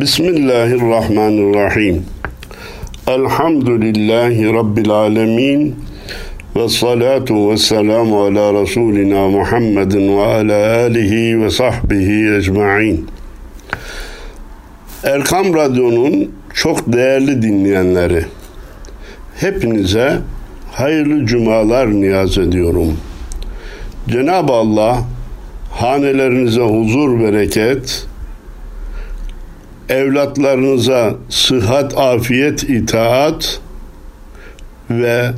Bismillahirrahmanirrahim. Elhamdülillahi Rabbil alemin. Ve salatu ve selamu ala Resulina Muhammedin ve ala alihi ve sahbihi ecma'in. Erkam Radyo'nun çok değerli dinleyenleri, hepinize hayırlı cumalar niyaz ediyorum. Cenab-ı Allah hanelerinize huzur, bereket, evlatlarınıza sıhhat, afiyet, itaat ve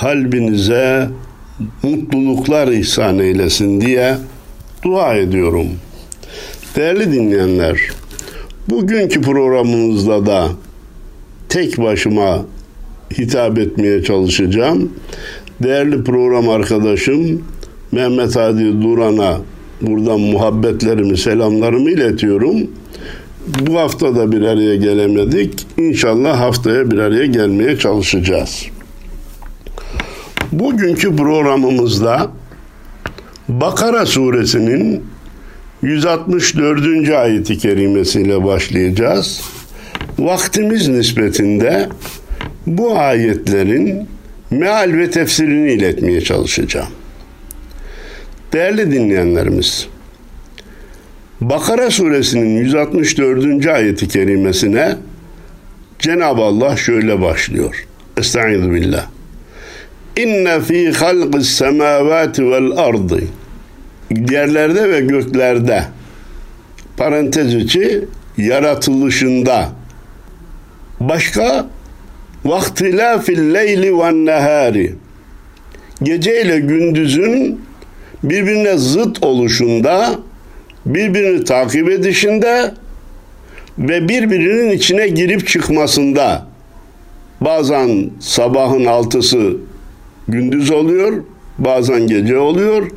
kalbinize mutluluklar ihsan eylesin diye dua ediyorum. Değerli dinleyenler, bugünkü programımızda da tek başıma hitap etmeye çalışacağım. Değerli program arkadaşım Mehmet Hadi Duran'a buradan muhabbetlerimi, selamlarımı iletiyorum. Bu hafta da bir araya gelemedik. İnşallah haftaya bir araya gelmeye çalışacağız. Bugünkü programımızda Bakara suresinin 164. ayeti kerimesiyle başlayacağız. Vaktimiz nispetinde bu ayetlerin meal ve tefsirini iletmeye çalışacağım. Değerli dinleyenlerimiz, Bakara suresinin 164. ayeti kerimesine Cenab-ı Allah şöyle başlıyor. Estaizu billah. İnne fi halqis semavati vel ardı yerlerde ve göklerde parantez içi yaratılışında başka vaktilafil leyli ve nehari gece ile gündüzün birbirine zıt oluşunda birbirini takip edişinde ve birbirinin içine girip çıkmasında bazen sabahın altısı gündüz oluyor, bazen gece oluyor.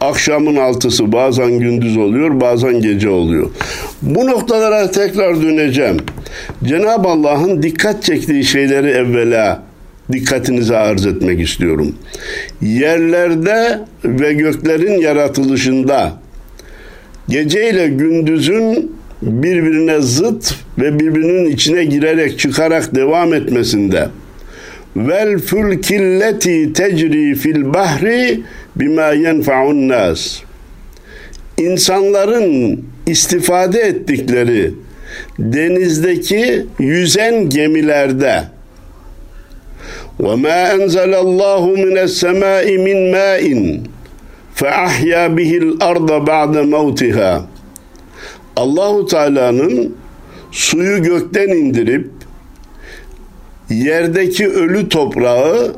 Akşamın altısı bazen gündüz oluyor, bazen gece oluyor. Bu noktalara tekrar döneceğim. Cenab-ı Allah'ın dikkat çektiği şeyleri evvela dikkatinize arz etmek istiyorum. Yerlerde ve göklerin yaratılışında gece ile gündüzün birbirine zıt ve birbirinin içine girerek çıkarak devam etmesinde. Vel fulkilleti tecri fil bahri bima yenfa'un nas. İnsanların istifade ettikleri denizdeki yüzen gemilerde ve ma enzelallahu mines semai min ma'in ahya bihil arda ba'de mevtiha Allahu Teala'nın suyu gökten indirip yerdeki ölü toprağı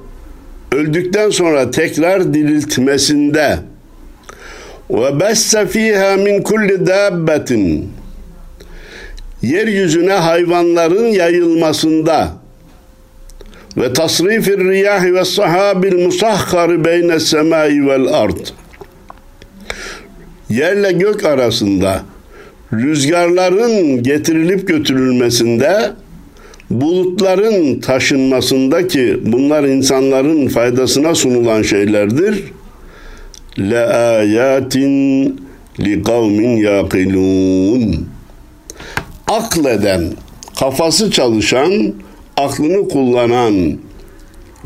öldükten sonra tekrar diriltmesinde. ve besse fiha min kulli dabbetin yeryüzüne hayvanların yayılmasında ve tasrifir riyahi ve sahabil musahhari beyne semai vel ard yerle gök arasında rüzgarların getirilip götürülmesinde bulutların taşınmasındaki bunlar insanların faydasına sunulan şeylerdir. La ayatin li kavmin yaqilun. Akleden, kafası çalışan, aklını kullanan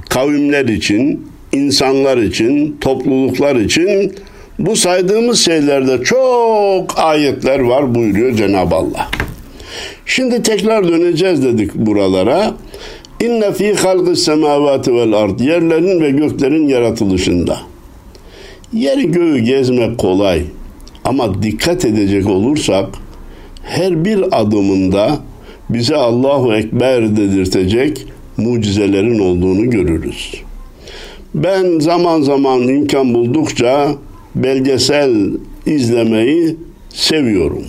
kavimler için, insanlar için, topluluklar için bu saydığımız şeylerde çok ayetler var buyuruyor Cenab-ı Allah. Şimdi tekrar döneceğiz dedik buralara. İnne fi halqis semavati vel ard yerlerin ve göklerin yaratılışında. Yeri göğü gezmek kolay ama dikkat edecek olursak her bir adımında bize Allahu Ekber dedirtecek mucizelerin olduğunu görürüz. Ben zaman zaman imkan buldukça belgesel izlemeyi seviyorum.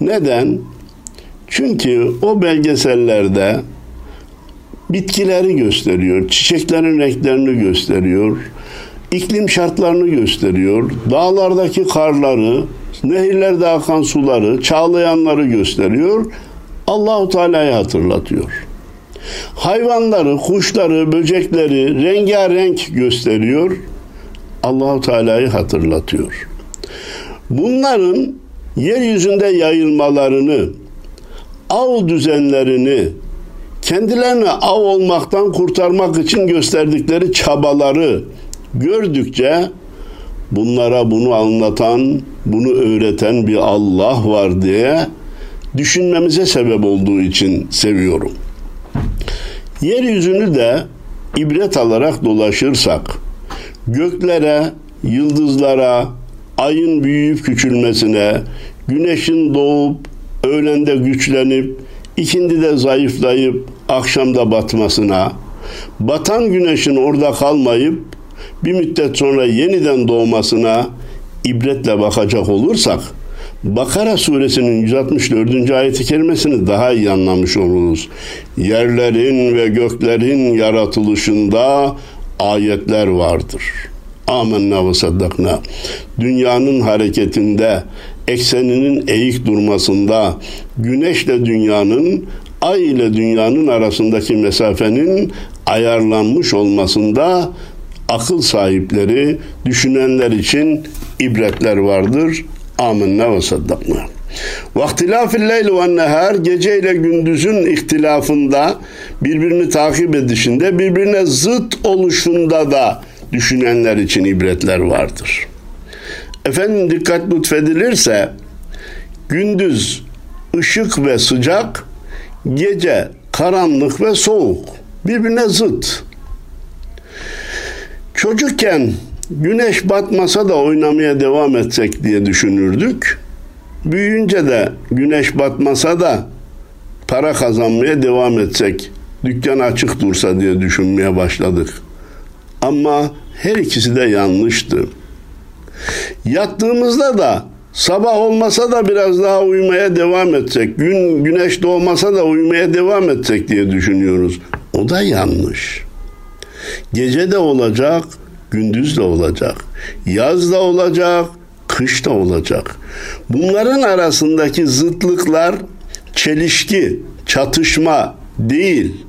Neden? Çünkü o belgesellerde bitkileri gösteriyor, çiçeklerin renklerini gösteriyor, iklim şartlarını gösteriyor, dağlardaki karları, nehirlerde akan suları, çağlayanları gösteriyor. Allahu Teala'yı hatırlatıyor. Hayvanları, kuşları, böcekleri rengarenk gösteriyor. Allahu Teala'yı hatırlatıyor. Bunların yeryüzünde yayılmalarını, av düzenlerini kendilerini av olmaktan kurtarmak için gösterdikleri çabaları gördükçe bunlara bunu anlatan, bunu öğreten bir Allah var diye düşünmemize sebep olduğu için seviyorum. Yeryüzünü de ibret alarak dolaşırsak, göklere, yıldızlara, ayın büyüyüp küçülmesine, güneşin doğup öğlende güçlenip ikindide zayıflayıp akşamda batmasına, batan güneşin orada kalmayıp bir müddet sonra yeniden doğmasına ibretle bakacak olursak Bakara suresinin 164. ayeti kerimesini daha iyi anlamış oluruz. Yerlerin ve göklerin yaratılışında ayetler vardır. Amenna ve saddakna. Dünyanın hareketinde, ekseninin eğik durmasında, güneşle dünyanın, ay ile dünyanın arasındaki mesafenin ayarlanmış olmasında akıl sahipleri, düşünenler için ibretler vardır. Amenna ve saddakna. Vaktilafil leyl ve nehar gece ile gündüzün ihtilafında birbirini takip edişinde birbirine zıt oluşunda da düşünenler için ibretler vardır. Efendim dikkat lütfedilirse gündüz ışık ve sıcak, gece karanlık ve soğuk. Birbirine zıt. Çocukken güneş batmasa da oynamaya devam etsek diye düşünürdük. Büyüyünce de güneş batmasa da para kazanmaya devam etsek, dükkan açık dursa diye düşünmeye başladık. Ama her ikisi de yanlıştı. Yattığımızda da sabah olmasa da biraz daha uyumaya devam etsek, gün güneş doğmasa da uyumaya devam etsek diye düşünüyoruz. O da yanlış. Gece de olacak, gündüz de olacak. Yaz da olacak, kış da olacak. Bunların arasındaki zıtlıklar çelişki, çatışma değil.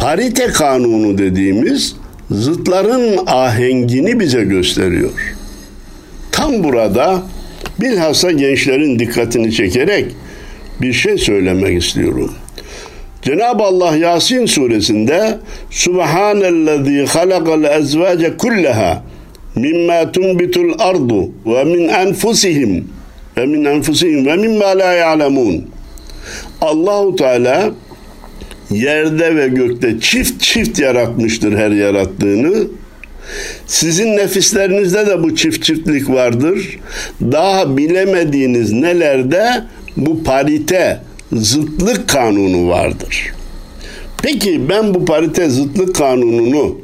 Parite kanunu dediğimiz zıtların ahengini bize gösteriyor. Tam burada bilhassa gençlerin dikkatini çekerek bir şey söylemek istiyorum. Cenab-ı Allah Yasin suresinde Subhanellezî halakal ezvace kullaha mimma tunbitul ardu ve min enfusihim ve min enfusihim ve mimma la ya'lemun. Allahu Teala yerde ve gökte çift çift yaratmıştır her yarattığını. Sizin nefislerinizde de bu çift çiftlik vardır. Daha bilemediğiniz nelerde bu parite, zıtlık kanunu vardır. Peki ben bu parite zıtlık kanununu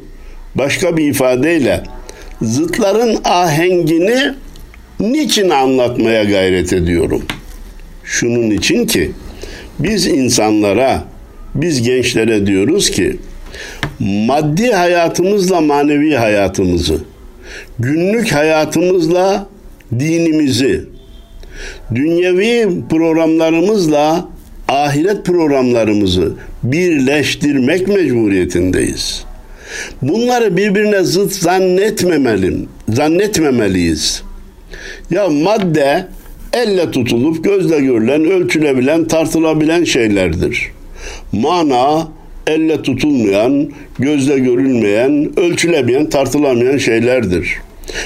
başka bir ifadeyle zıtların ahengini niçin anlatmaya gayret ediyorum? Şunun için ki biz insanlara, biz gençlere diyoruz ki maddi hayatımızla manevi hayatımızı, günlük hayatımızla dinimizi, dünyevi programlarımızla ahiret programlarımızı birleştirmek mecburiyetindeyiz. Bunları birbirine zıt zannetmemeli, zannetmemeliyiz. Ya madde elle tutulup gözle görülen, ölçülebilen, tartılabilen şeylerdir. Mana elle tutulmayan, gözle görülmeyen, ölçülemeyen, tartılamayan şeylerdir.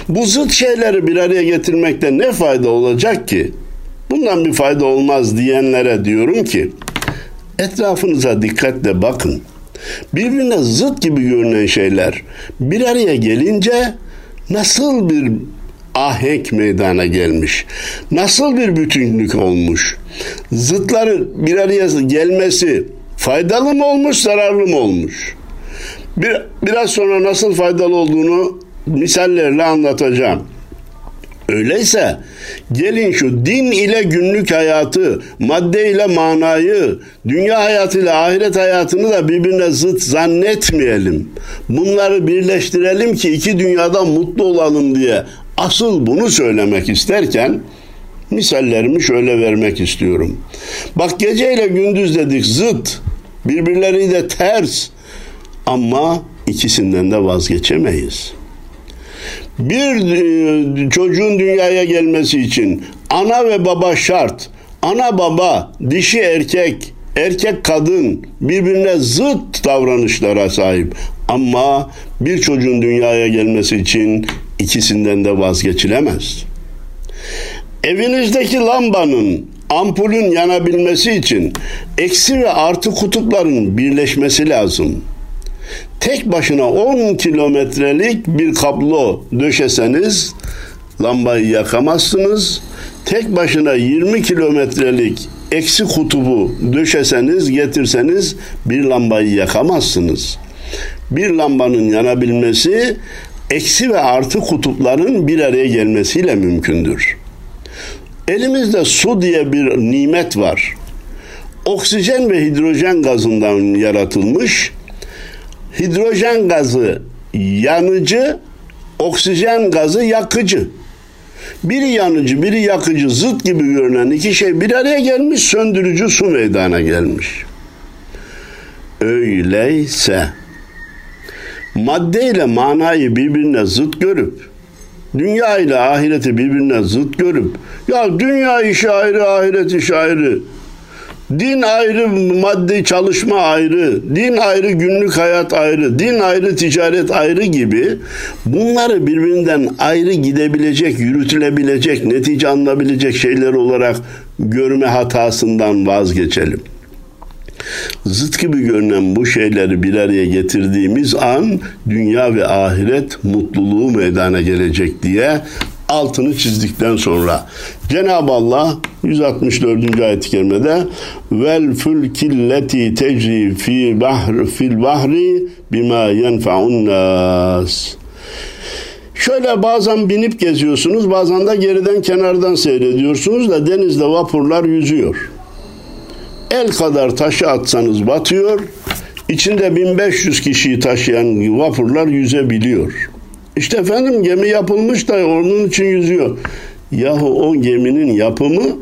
Bu zıt şeyleri bir araya getirmekte ne fayda olacak ki? Bundan bir fayda olmaz diyenlere diyorum ki etrafınıza dikkatle bakın. Birbirine zıt gibi görünen şeyler bir araya gelince nasıl bir ahenk meydana gelmiş. Nasıl bir bütünlük olmuş. Zıtların bir araya gelmesi faydalı mı olmuş, zararlı mı olmuş? Bir, biraz sonra nasıl faydalı olduğunu misallerle anlatacağım. Öyleyse gelin şu din ile günlük hayatı, madde ile manayı, dünya hayatıyla ahiret hayatını da birbirine zıt zannetmeyelim. Bunları birleştirelim ki iki dünyada mutlu olalım diye. Asıl bunu söylemek isterken misallerimi şöyle vermek istiyorum. Bak gece ile gündüz dedik zıt, birbirleriyle ters ama ikisinden de vazgeçemeyiz bir çocuğun dünyaya gelmesi için ana ve baba şart. Ana baba, dişi erkek, erkek kadın birbirine zıt davranışlara sahip. Ama bir çocuğun dünyaya gelmesi için ikisinden de vazgeçilemez. Evinizdeki lambanın, ampulün yanabilmesi için eksi ve artı kutupların birleşmesi lazım. Tek başına 10 kilometrelik bir kablo döşeseniz lambayı yakamazsınız. Tek başına 20 kilometrelik eksi kutubu döşeseniz, getirseniz bir lambayı yakamazsınız. Bir lambanın yanabilmesi eksi ve artı kutupların bir araya gelmesiyle mümkündür. Elimizde su diye bir nimet var. Oksijen ve hidrojen gazından yaratılmış. Hidrojen gazı yanıcı, oksijen gazı yakıcı. Biri yanıcı, biri yakıcı, zıt gibi görünen iki şey bir araya gelmiş, söndürücü su meydana gelmiş. Öyleyse madde ile manayı birbirine zıt görüp dünya ile ahireti birbirine zıt görüp ya dünya işi ayrı ahiret işi ayrı. Din ayrı maddi çalışma ayrı din ayrı günlük hayat ayrı din ayrı ticaret ayrı gibi bunları birbirinden ayrı gidebilecek yürütülebilecek netice alınabilecek şeyler olarak görme hatasından vazgeçelim zıt gibi görünen bu şeyleri bir araya getirdiğimiz an dünya ve ahiret mutluluğu meydana gelecek diye altını çizdikten sonra Cenab-ı Allah 164. ayet-i kerimede vel fulkilleti tecri fi bahr fil bahri bima yenfa'un nas Şöyle bazen binip geziyorsunuz, bazen de geriden kenardan seyrediyorsunuz da denizde vapurlar yüzüyor el kadar taşı atsanız batıyor. İçinde 1500 kişiyi taşıyan vapurlar yüzebiliyor. İşte efendim gemi yapılmış da onun için yüzüyor. Yahu o geminin yapımı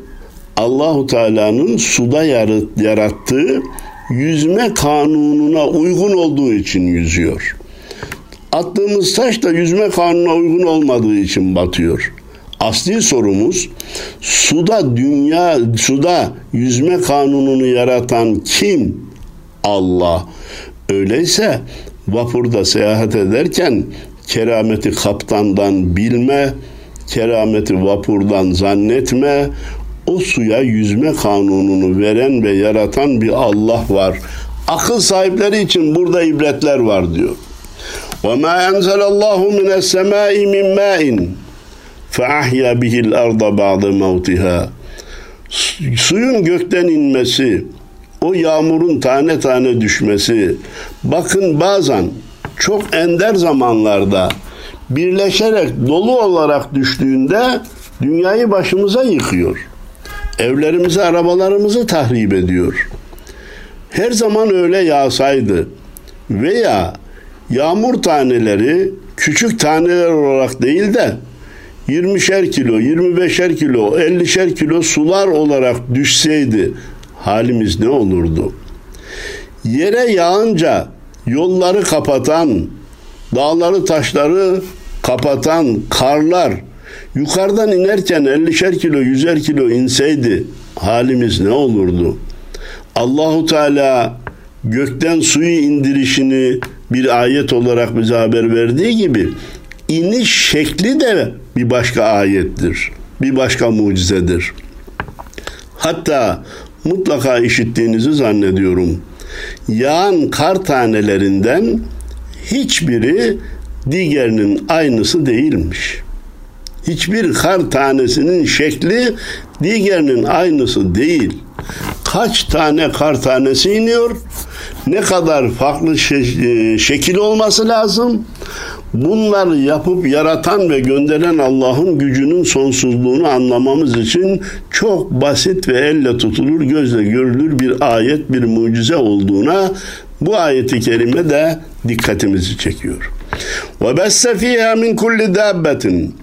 Allahu Teala'nın suda yarattığı yüzme kanununa uygun olduğu için yüzüyor. Attığımız taş da yüzme kanununa uygun olmadığı için batıyor Asli sorumuz suda dünya suda yüzme kanununu yaratan kim? Allah. Öyleyse vapurda seyahat ederken kerameti kaptandan bilme, kerameti vapurdan zannetme. O suya yüzme kanununu veren ve yaratan bir Allah var. Akıl sahipleri için burada ibretler var diyor. وَمَا أَنْزَلَ اللّٰهُ مِنَ السَّمَاءِ مِنْ مَاءٍ فَاَحْيَا بِهِ الْاَرْضَ بَعْدَ مَوْتِهَا Suyun gökten inmesi, o yağmurun tane tane düşmesi, bakın bazen çok ender zamanlarda birleşerek dolu olarak düştüğünde dünyayı başımıza yıkıyor. Evlerimizi, arabalarımızı tahrip ediyor. Her zaman öyle yağsaydı veya yağmur taneleri küçük taneler olarak değil de 20'şer kilo, 25'er kilo, 50'şer kilo sular olarak düşseydi halimiz ne olurdu? Yere yağınca yolları kapatan, dağları taşları kapatan karlar yukarıdan inerken 50'şer kilo, 100'er kilo inseydi halimiz ne olurdu? Allahu Teala gökten suyu indirişini bir ayet olarak bize haber verdiği gibi iniş şekli de bir başka ayettir. Bir başka mucizedir. Hatta mutlaka işittiğinizi zannediyorum. Yağan kar tanelerinden hiçbiri diğerinin aynısı değilmiş. Hiçbir kar tanesinin şekli diğerinin aynısı değil. Kaç tane kar tanesi iniyor? Ne kadar farklı şe- şekil olması lazım? Bunları yapıp yaratan ve gönderen Allah'ın gücünün sonsuzluğunu anlamamız için çok basit ve elle tutulur, gözle görülür bir ayet, bir mucize olduğuna bu ayeti kerime de dikkatimizi çekiyor. Ve besse fiha min kulli dabbetin.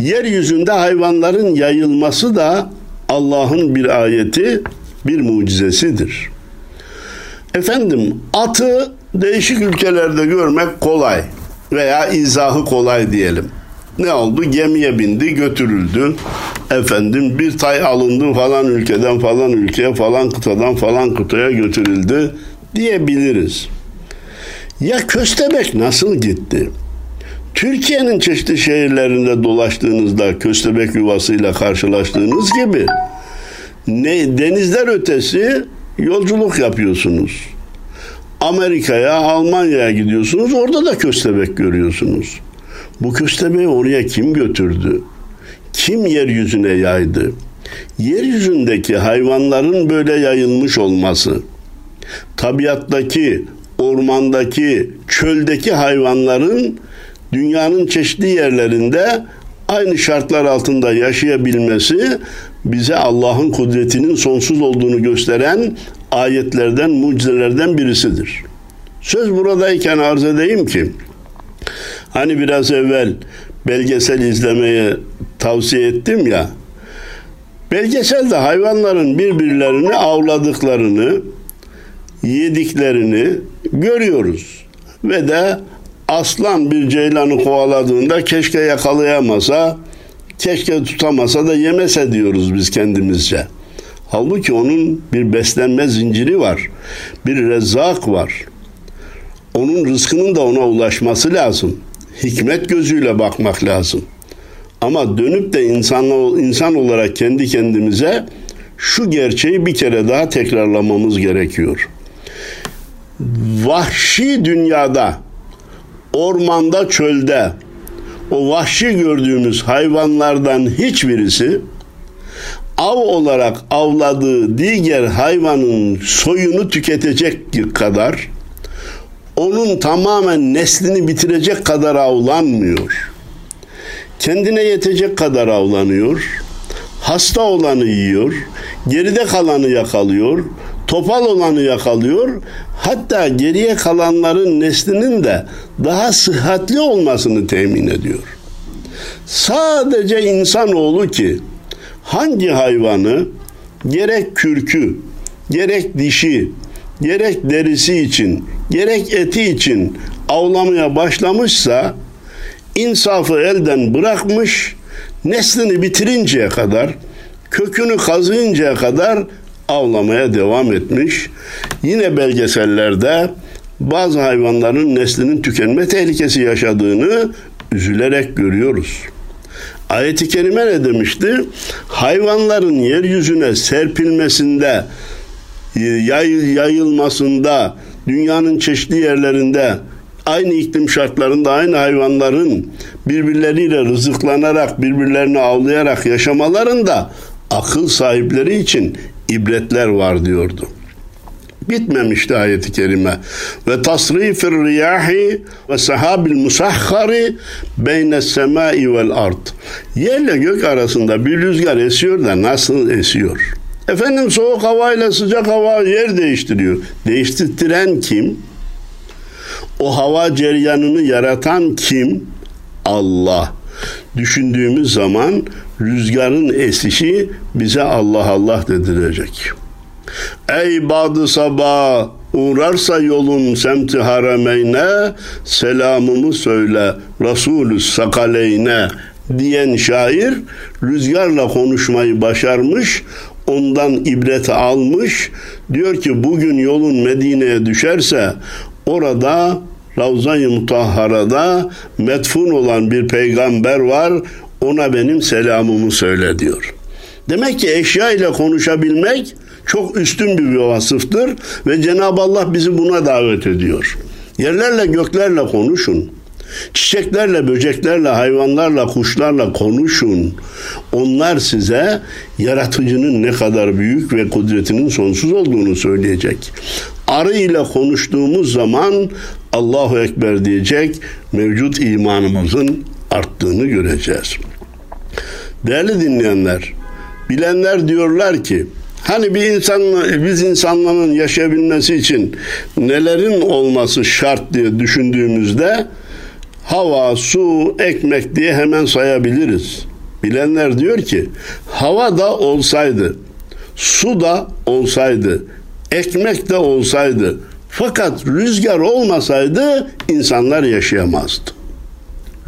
Yeryüzünde hayvanların yayılması da Allah'ın bir ayeti, bir mucizesidir. Efendim atı değişik ülkelerde görmek kolay veya izahı kolay diyelim. Ne oldu? Gemiye bindi, götürüldü. Efendim bir tay alındı falan ülkeden falan ülkeye falan kıtadan falan kıtaya götürüldü diyebiliriz. Ya köstebek nasıl gitti? Türkiye'nin çeşitli şehirlerinde dolaştığınızda köstebek yuvasıyla karşılaştığınız gibi ne denizler ötesi yolculuk yapıyorsunuz. Amerika'ya, Almanya'ya gidiyorsunuz. Orada da köstebek görüyorsunuz. Bu köstebeği oraya kim götürdü? Kim yeryüzüne yaydı? Yeryüzündeki hayvanların böyle yayılmış olması, tabiattaki, ormandaki, çöldeki hayvanların dünyanın çeşitli yerlerinde aynı şartlar altında yaşayabilmesi bize Allah'ın kudretinin sonsuz olduğunu gösteren ayetlerden, mucizelerden birisidir. Söz buradayken arz edeyim ki hani biraz evvel belgesel izlemeye tavsiye ettim ya belgeselde hayvanların birbirlerini avladıklarını yediklerini görüyoruz ve de aslan bir ceylanı kovaladığında keşke yakalayamasa, keşke tutamasa da yemese diyoruz biz kendimizce. Halbuki onun bir beslenme zinciri var. Bir rezzak var. Onun rızkının da ona ulaşması lazım. Hikmet gözüyle bakmak lazım. Ama dönüp de insan, insan olarak kendi kendimize şu gerçeği bir kere daha tekrarlamamız gerekiyor. Vahşi dünyada ormanda, çölde o vahşi gördüğümüz hayvanlardan hiçbirisi av olarak avladığı diğer hayvanın soyunu tüketecek kadar onun tamamen neslini bitirecek kadar avlanmıyor. Kendine yetecek kadar avlanıyor. Hasta olanı yiyor. Geride kalanı yakalıyor topal olanı yakalıyor. Hatta geriye kalanların neslinin de daha sıhhatli olmasını temin ediyor. Sadece insanoğlu ki hangi hayvanı gerek kürkü, gerek dişi, gerek derisi için, gerek eti için avlamaya başlamışsa insafı elden bırakmış, neslini bitirinceye kadar, kökünü kazıyıncaya kadar avlamaya devam etmiş. Yine belgesellerde bazı hayvanların neslinin tükenme tehlikesi yaşadığını üzülerek görüyoruz. Ayet-i kerime ne demişti? Hayvanların yeryüzüne serpilmesinde, yay, yayılmasında, dünyanın çeşitli yerlerinde aynı iklim şartlarında aynı hayvanların birbirleriyle rızıklanarak, birbirlerini avlayarak yaşamalarında akıl sahipleri için ibretler var diyordu. Bitmemişti ayeti kerime. Ve tasrifir riyahi ve sahabil musahhari beyne semai vel ard. Yerle gök arasında bir rüzgar esiyor da nasıl esiyor? Efendim soğuk hava ile sıcak hava yer değiştiriyor. Değiştiren kim? O hava ceryanını yaratan kim? Allah. Düşündüğümüz zaman rüzgarın esişi bize Allah Allah dedirecek. Ey badı sabah uğrarsa yolun semti harameyne selamımı söyle Resulü sakaleyne diyen şair rüzgarla konuşmayı başarmış ondan ibreti almış diyor ki bugün yolun Medine'ye düşerse orada Ravza-i Mutahhara'da metfun olan bir peygamber var ona benim selamımı söyle diyor. Demek ki eşya ile konuşabilmek çok üstün bir vasıftır ve Cenab-ı Allah bizi buna davet ediyor. Yerlerle göklerle konuşun. Çiçeklerle, böceklerle, hayvanlarla, kuşlarla konuşun. Onlar size yaratıcının ne kadar büyük ve kudretinin sonsuz olduğunu söyleyecek. Arı ile konuştuğumuz zaman Allahu Ekber diyecek mevcut imanımızın arttığını göreceğiz. Değerli dinleyenler, bilenler diyorlar ki hani bir insan biz insanların yaşayabilmesi için nelerin olması şart diye düşündüğümüzde hava, su, ekmek diye hemen sayabiliriz. Bilenler diyor ki hava da olsaydı, su da olsaydı, ekmek de olsaydı fakat rüzgar olmasaydı insanlar yaşayamazdı.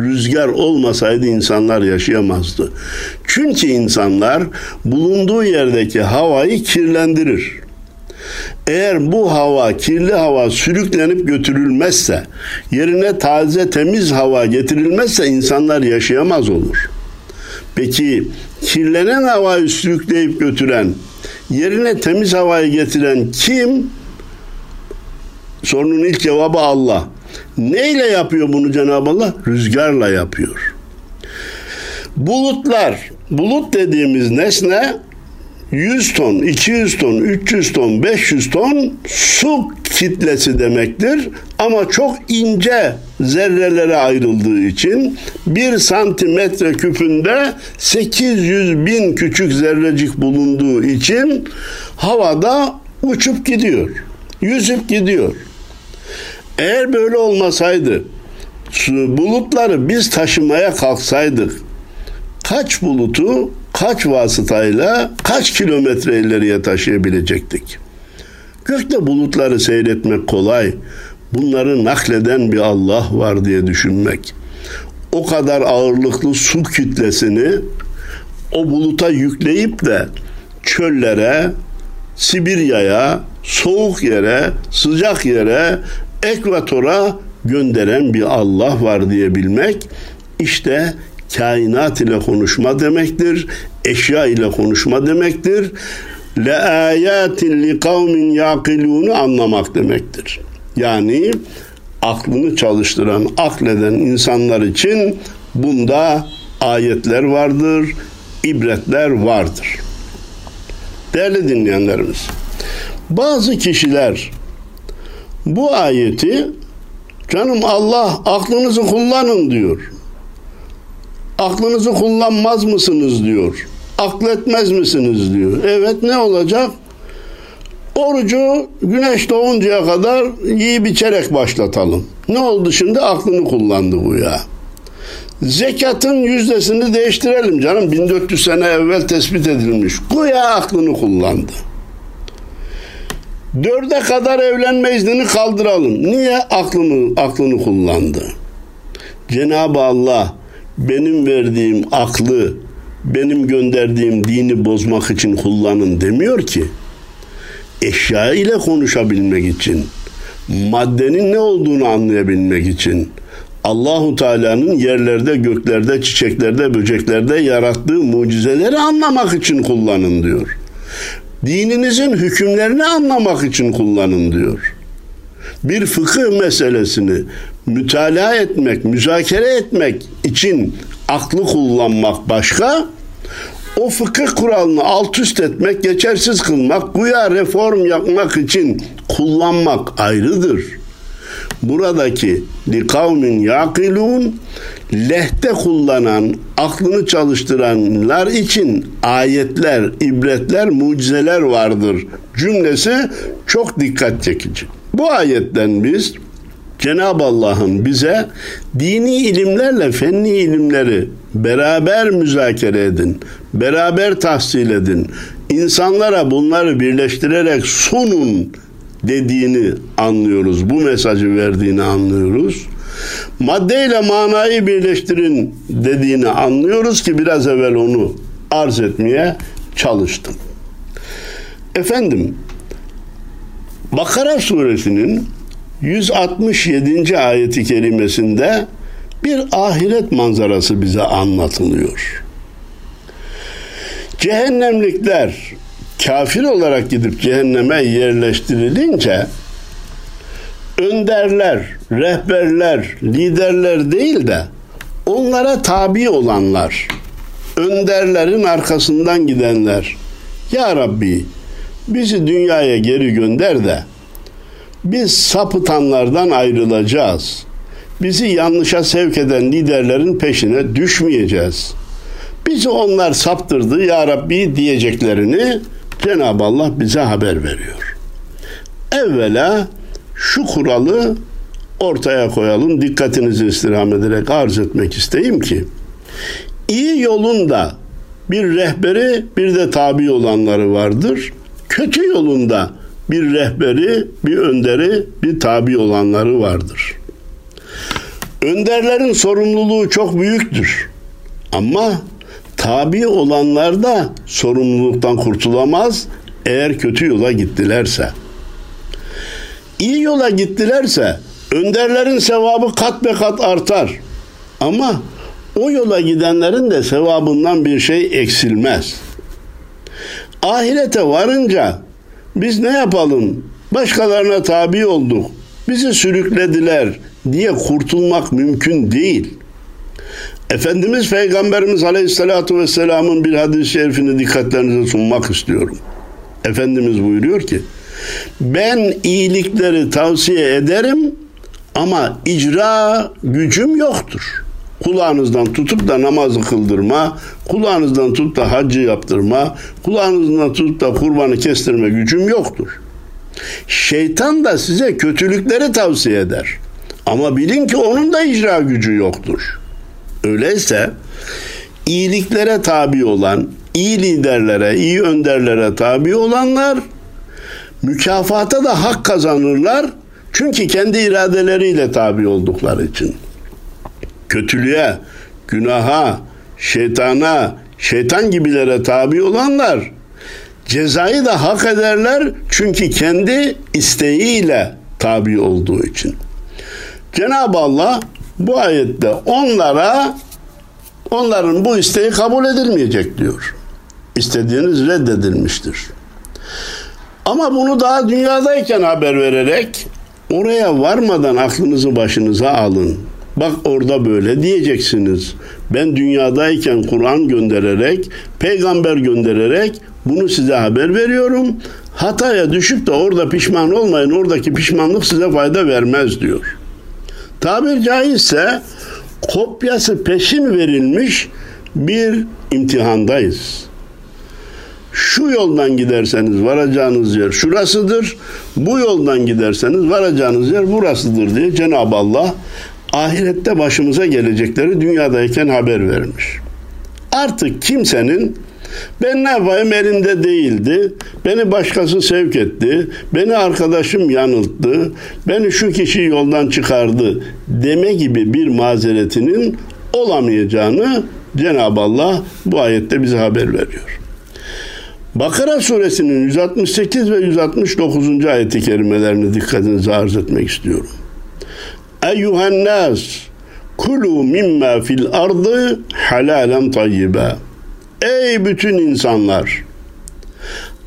Rüzgar olmasaydı insanlar yaşayamazdı. Çünkü insanlar bulunduğu yerdeki havayı kirlendirir. Eğer bu hava, kirli hava sürüklenip götürülmezse, yerine taze temiz hava getirilmezse insanlar yaşayamaz olur. Peki kirlenen havayı sürükleyip götüren, yerine temiz havayı getiren kim? Sorunun ilk cevabı Allah. Neyle yapıyor bunu Cenab-ı Allah? Rüzgarla yapıyor. Bulutlar, bulut dediğimiz nesne 100 ton, 200 ton, 300 ton, 500 ton su kitlesi demektir. Ama çok ince zerrelere ayrıldığı için bir santimetre küpünde 800 bin küçük zerrecik bulunduğu için havada uçup gidiyor. Yüzüp gidiyor. Eğer böyle olmasaydı bulutları biz taşımaya kalksaydık kaç bulutu kaç vasıtayla kaç kilometre ileriye taşıyabilecektik? Gökte bulutları seyretmek kolay. Bunları nakleden bir Allah var diye düşünmek. O kadar ağırlıklı su kütlesini o buluta yükleyip de çöllere, Sibirya'ya, soğuk yere, sıcak yere, ekvatora gönderen bir Allah var diye bilmek işte kainat ile konuşma demektir. Eşya ile konuşma demektir. Le ayatin li kavmin yaqilunu anlamak demektir. Yani aklını çalıştıran, akleden insanlar için bunda ayetler vardır, ibretler vardır. Değerli dinleyenlerimiz, bazı kişiler bu ayeti canım Allah aklınızı kullanın diyor aklınızı kullanmaz mısınız diyor. Akletmez misiniz diyor. Evet ne olacak? Orucu güneş doğuncaya kadar yiyip içerek başlatalım. Ne oldu şimdi? Aklını kullandı bu ya. Zekatın yüzdesini değiştirelim canım. 1400 sene evvel tespit edilmiş. Güya aklını kullandı. Dörde kadar evlenme iznini kaldıralım. Niye aklını aklını kullandı? Cenab-ı Allah benim verdiğim aklı, benim gönderdiğim dini bozmak için kullanın demiyor ki. Eşya ile konuşabilmek için, maddenin ne olduğunu anlayabilmek için, Allahu Teala'nın yerlerde, göklerde, çiçeklerde, böceklerde yarattığı mucizeleri anlamak için kullanın diyor. Dininizin hükümlerini anlamak için kullanın diyor. Bir fıkıh meselesini mütalaa etmek, müzakere etmek için aklı kullanmak başka, o fıkıh kuralını alt üst etmek, geçersiz kılmak, güya reform yapmak için kullanmak ayrıdır. Buradaki li kavmin yakilun lehte kullanan, aklını çalıştıranlar için ayetler, ibretler, mucizeler vardır cümlesi çok dikkat çekici. Bu ayetten biz Cenab-ı Allah'ın bize dini ilimlerle fenni ilimleri beraber müzakere edin, beraber tahsil edin. İnsanlara bunları birleştirerek sunun dediğini anlıyoruz. Bu mesajı verdiğini anlıyoruz. Maddeyle manayı birleştirin dediğini anlıyoruz ki biraz evvel onu arz etmeye çalıştım. Efendim Bakara suresinin 167. ayeti kerimesinde bir ahiret manzarası bize anlatılıyor. Cehennemlikler kafir olarak gidip cehenneme yerleştirilince önderler, rehberler, liderler değil de onlara tabi olanlar, önderlerin arkasından gidenler. Ya Rabbi bizi dünyaya geri gönder de biz sapıtanlardan ayrılacağız. Bizi yanlışa sevk eden liderlerin peşine düşmeyeceğiz. Bizi onlar saptırdı ya Rabbi diyeceklerini Cenab-ı Allah bize haber veriyor. Evvela şu kuralı ortaya koyalım. Dikkatinizi istirham ederek arz etmek isteyeyim ki iyi yolunda bir rehberi bir de tabi olanları vardır. Kötü yolunda bir rehberi, bir önderi, bir tabi olanları vardır. Önderlerin sorumluluğu çok büyüktür. Ama tabi olanlar da sorumluluktan kurtulamaz eğer kötü yola gittilerse. İyi yola gittilerse önderlerin sevabı kat be kat artar. Ama o yola gidenlerin de sevabından bir şey eksilmez. Ahirete varınca biz ne yapalım? Başkalarına tabi olduk. Bizi sürüklediler diye kurtulmak mümkün değil. Efendimiz Peygamberimiz Aleyhisselatü Vesselam'ın bir hadis-i şerifini dikkatlerinize sunmak istiyorum. Efendimiz buyuruyor ki, ben iyilikleri tavsiye ederim ama icra gücüm yoktur. Kulağınızdan tutup da namazı kıldırma, kulağınızdan tutup da hacı yaptırma, kulağınızdan tutup da kurbanı kestirme gücüm yoktur. Şeytan da size kötülükleri tavsiye eder. Ama bilin ki onun da icra gücü yoktur. Öyleyse iyiliklere tabi olan, iyi liderlere, iyi önderlere tabi olanlar mükafata da hak kazanırlar. Çünkü kendi iradeleriyle tabi oldukları için. Kötülüğe, günaha, şeytana, şeytan gibilere tabi olanlar cezayı da hak ederler çünkü kendi isteğiyle tabi olduğu için. Cenab-ı Allah bu ayette onlara onların bu isteği kabul edilmeyecek diyor. İstediğiniz reddedilmiştir. Ama bunu daha dünyadayken haber vererek oraya varmadan aklınızı başınıza alın. Bak orada böyle diyeceksiniz. Ben dünyadayken Kur'an göndererek, peygamber göndererek bunu size haber veriyorum. Hataya düşüp de orada pişman olmayın. Oradaki pişmanlık size fayda vermez diyor. Tabir caizse kopyası peşin verilmiş bir imtihandayız. Şu yoldan giderseniz varacağınız yer şurasıdır. Bu yoldan giderseniz varacağınız yer burasıdır diye Cenab-ı Allah ahirette başımıza gelecekleri dünyadayken haber vermiş. Artık kimsenin ben ne yapayım elimde değildi. Beni başkası sevk etti. Beni arkadaşım yanılttı. Beni şu kişi yoldan çıkardı deme gibi bir mazeretinin olamayacağını Cenab-ı Allah bu ayette bize haber veriyor. Bakara suresinin 168 ve 169. ayeti kerimelerini dikkatinize arz etmek istiyorum. Eyyuhen nas kulu mimma fil ardı halalen tayyiba. Ey bütün insanlar!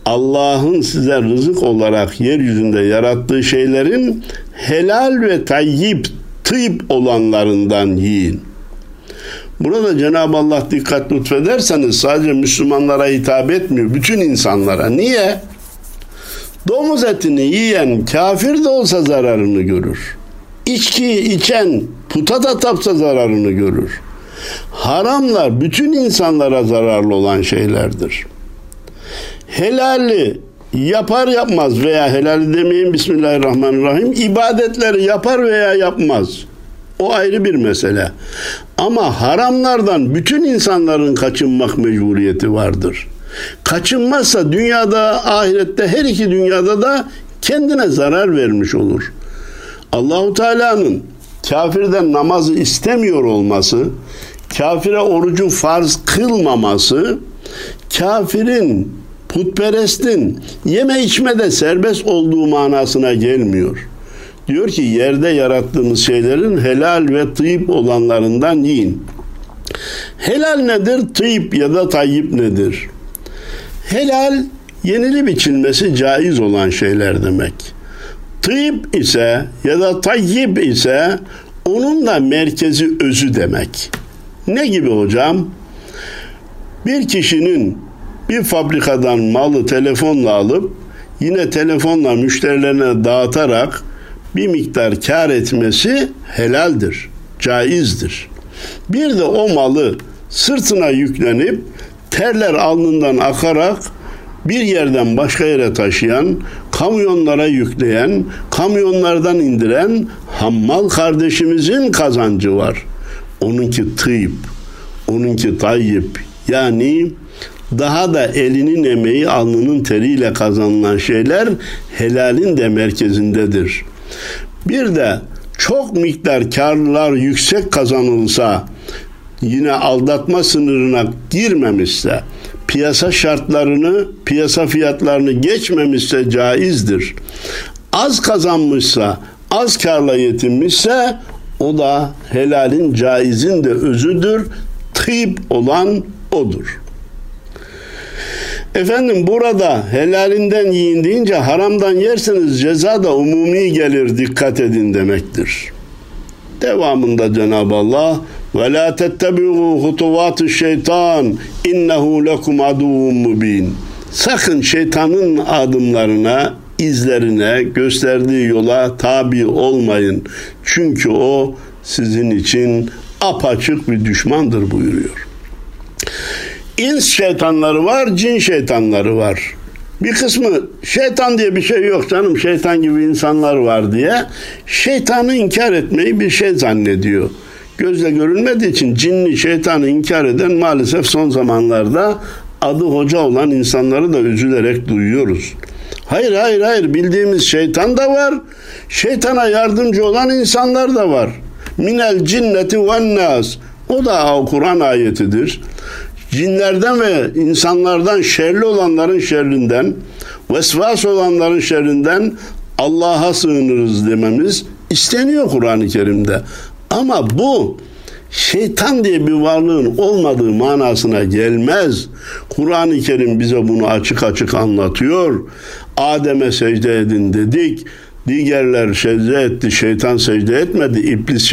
Allah'ın size rızık olarak yeryüzünde yarattığı şeylerin helal ve tayyip, tıp olanlarından yiyin. Burada Cenab-ı Allah dikkat lütfederseniz sadece Müslümanlara hitap etmiyor, bütün insanlara. Niye? Domuz etini yiyen kafir de olsa zararını görür. İçki içen puta da tapsa zararını görür. Haramlar bütün insanlara zararlı olan şeylerdir. Helali yapar yapmaz veya helal demeyin Bismillahirrahmanirrahim ibadetleri yapar veya yapmaz. O ayrı bir mesele. Ama haramlardan bütün insanların kaçınmak mecburiyeti vardır. Kaçınmazsa dünyada, ahirette, her iki dünyada da kendine zarar vermiş olur. Allahu Teala'nın kafirden namazı istemiyor olması, kafire orucu farz kılmaması, kafirin, putperestin yeme içme de serbest olduğu manasına gelmiyor. Diyor ki yerde yarattığımız şeylerin helal ve tıyıp olanlarından yiyin. Helal nedir? Tıyıp ya da tayyip nedir? Helal yenili biçilmesi caiz olan şeyler demek. Tıyıp ise ya da tayyip ise onun da merkezi özü demek. Ne gibi hocam? Bir kişinin bir fabrikadan malı telefonla alıp yine telefonla müşterilerine dağıtarak bir miktar kar etmesi helaldir, caizdir. Bir de o malı sırtına yüklenip terler alnından akarak bir yerden başka yere taşıyan, kamyonlara yükleyen, kamyonlardan indiren hammal kardeşimizin kazancı var. Onunki tıp, onunki tayyip. Yani daha da elinin emeği alnının teriyle kazanılan şeyler helalin de merkezindedir. Bir de çok miktar karlar yüksek kazanılsa yine aldatma sınırına girmemişse piyasa şartlarını, piyasa fiyatlarını geçmemişse caizdir. Az kazanmışsa, az karla yetinmişse o da helalin, caizin de özüdür. Tıyıp olan odur. Efendim burada helalinden yiyin deyince haramdan yerseniz ceza da umumi gelir dikkat edin demektir. Devamında Cenab-ı Allah ve la tettebi'u hutuvatı şeytan innehu lekum aduvun mubin. Sakın şeytanın adımlarına, izlerine, gösterdiği yola tabi olmayın. Çünkü o sizin için apaçık bir düşmandır buyuruyor. İns şeytanları var, cin şeytanları var. Bir kısmı şeytan diye bir şey yok canım şeytan gibi insanlar var diye şeytanı inkar etmeyi bir şey zannediyor. Gözle görülmediği için cinli şeytanı inkar eden maalesef son zamanlarda adı hoca olan insanları da üzülerek duyuyoruz. Hayır hayır hayır bildiğimiz şeytan da var. Şeytana yardımcı olan insanlar da var. Minel cinneti ve nas. O da Kur'an ayetidir cinlerden ve insanlardan şerli olanların şerrinden, vesvas olanların şerrinden Allah'a sığınırız dememiz isteniyor Kur'an-ı Kerim'de. Ama bu şeytan diye bir varlığın olmadığı manasına gelmez. Kur'an-ı Kerim bize bunu açık açık anlatıyor. Adem'e secde edin dedik. Diğerler secde etti, şeytan secde etmedi, iblis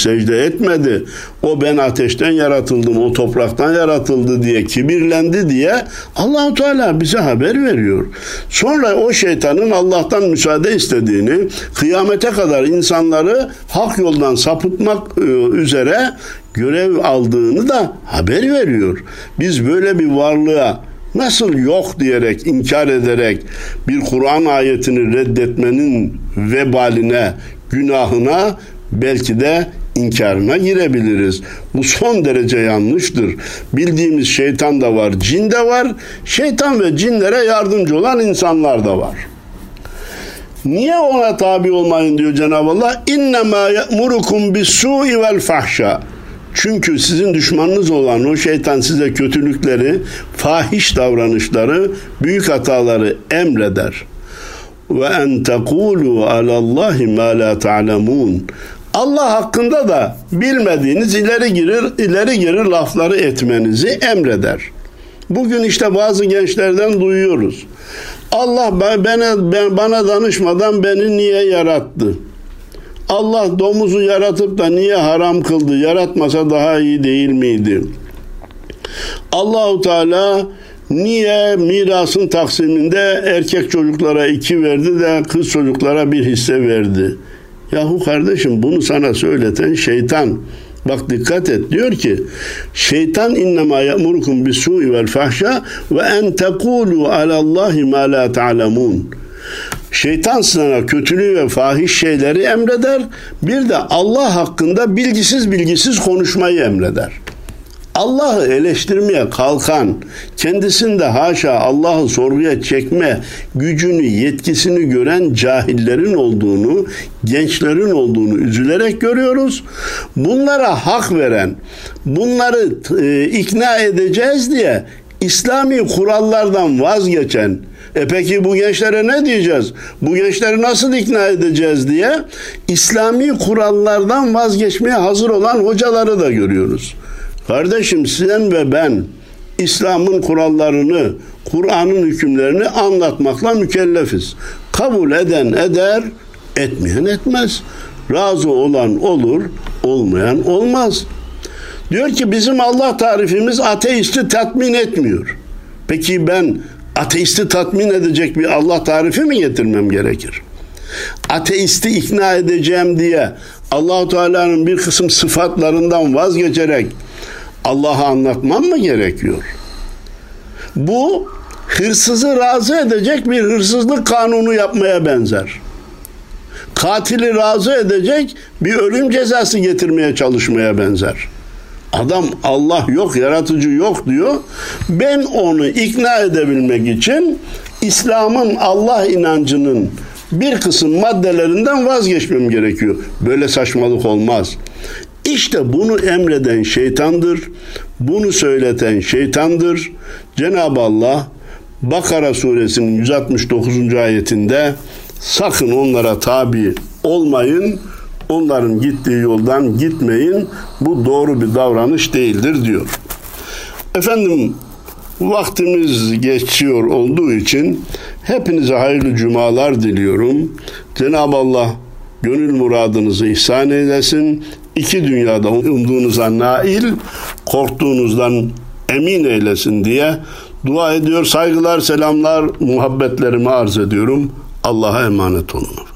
secde etmedi. O ben ateşten yaratıldım, o topraktan yaratıldı diye kibirlendi diye Allahu Teala bize haber veriyor. Sonra o şeytanın Allah'tan müsaade istediğini, kıyamete kadar insanları hak yoldan sapıtmak e, üzere görev aldığını da haber veriyor. Biz böyle bir varlığa Nasıl yok diyerek, inkar ederek bir Kur'an ayetini reddetmenin vebaline, günahına belki de inkarına girebiliriz. Bu son derece yanlıştır. Bildiğimiz şeytan da var, cin de var. Şeytan ve cinlere yardımcı olan insanlar da var. Niye ona tabi olmayın diyor Cenab-ı Allah? İnnemâ ye'murukum bis-sû'i vel fahşâ. Çünkü sizin düşmanınız olan o şeytan size kötülükleri, fahiş davranışları, büyük hataları emreder. Ve en tekulu alallahi ma la ta'lemun. Allah hakkında da bilmediğiniz ileri girir ileri girir lafları etmenizi emreder. Bugün işte bazı gençlerden duyuyoruz. Allah bana, bana danışmadan beni niye yarattı? Allah domuzu yaratıp da niye haram kıldı? Yaratmasa daha iyi değil miydi? Allahu Teala niye mirasın taksiminde erkek çocuklara iki verdi de kız çocuklara bir hisse verdi? Yahu kardeşim bunu sana söyleten şeytan. Bak dikkat et diyor ki şeytan innema ya'murukum bis su'i vel fahşa ve en tekulu alallahi ma la ta'lemun. Şeytan sana kötülüğü ve fahiş şeyleri emreder. Bir de Allah hakkında bilgisiz bilgisiz konuşmayı emreder. Allah'ı eleştirmeye kalkan, kendisinde haşa Allah'ı sorguya çekme gücünü, yetkisini gören cahillerin olduğunu, gençlerin olduğunu üzülerek görüyoruz. Bunlara hak veren, bunları e, ikna edeceğiz diye İslami kurallardan vazgeçen, e peki bu gençlere ne diyeceğiz? Bu gençleri nasıl ikna edeceğiz diye İslami kurallardan vazgeçmeye hazır olan hocaları da görüyoruz. Kardeşim sen ve ben İslam'ın kurallarını, Kur'an'ın hükümlerini anlatmakla mükellefiz. Kabul eden eder, etmeyen etmez. Razı olan olur, olmayan olmaz. Diyor ki bizim Allah tarifimiz ateisti tatmin etmiyor. Peki ben ateisti tatmin edecek bir Allah tarifi mi getirmem gerekir? Ateisti ikna edeceğim diye Allahu Teala'nın bir kısım sıfatlarından vazgeçerek Allah'a anlatmam mı gerekiyor? Bu hırsızı razı edecek bir hırsızlık kanunu yapmaya benzer. Katili razı edecek bir ölüm cezası getirmeye çalışmaya benzer. Adam Allah yok, yaratıcı yok diyor. Ben onu ikna edebilmek için İslam'ın Allah inancının bir kısım maddelerinden vazgeçmem gerekiyor. Böyle saçmalık olmaz. İşte bunu emreden şeytandır. Bunu söyleten şeytandır. Cenab-ı Allah Bakara suresinin 169. ayetinde sakın onlara tabi olmayın. Onların gittiği yoldan gitmeyin. Bu doğru bir davranış değildir diyor. Efendim vaktimiz geçiyor olduğu için hepinize hayırlı cumalar diliyorum. Cenab-ı Allah gönül muradınızı ihsan eylesin. İki dünyada umduğunuza nail, korktuğunuzdan emin eylesin diye dua ediyor. Saygılar, selamlar, muhabbetlerimi arz ediyorum. Allah'a emanet olun.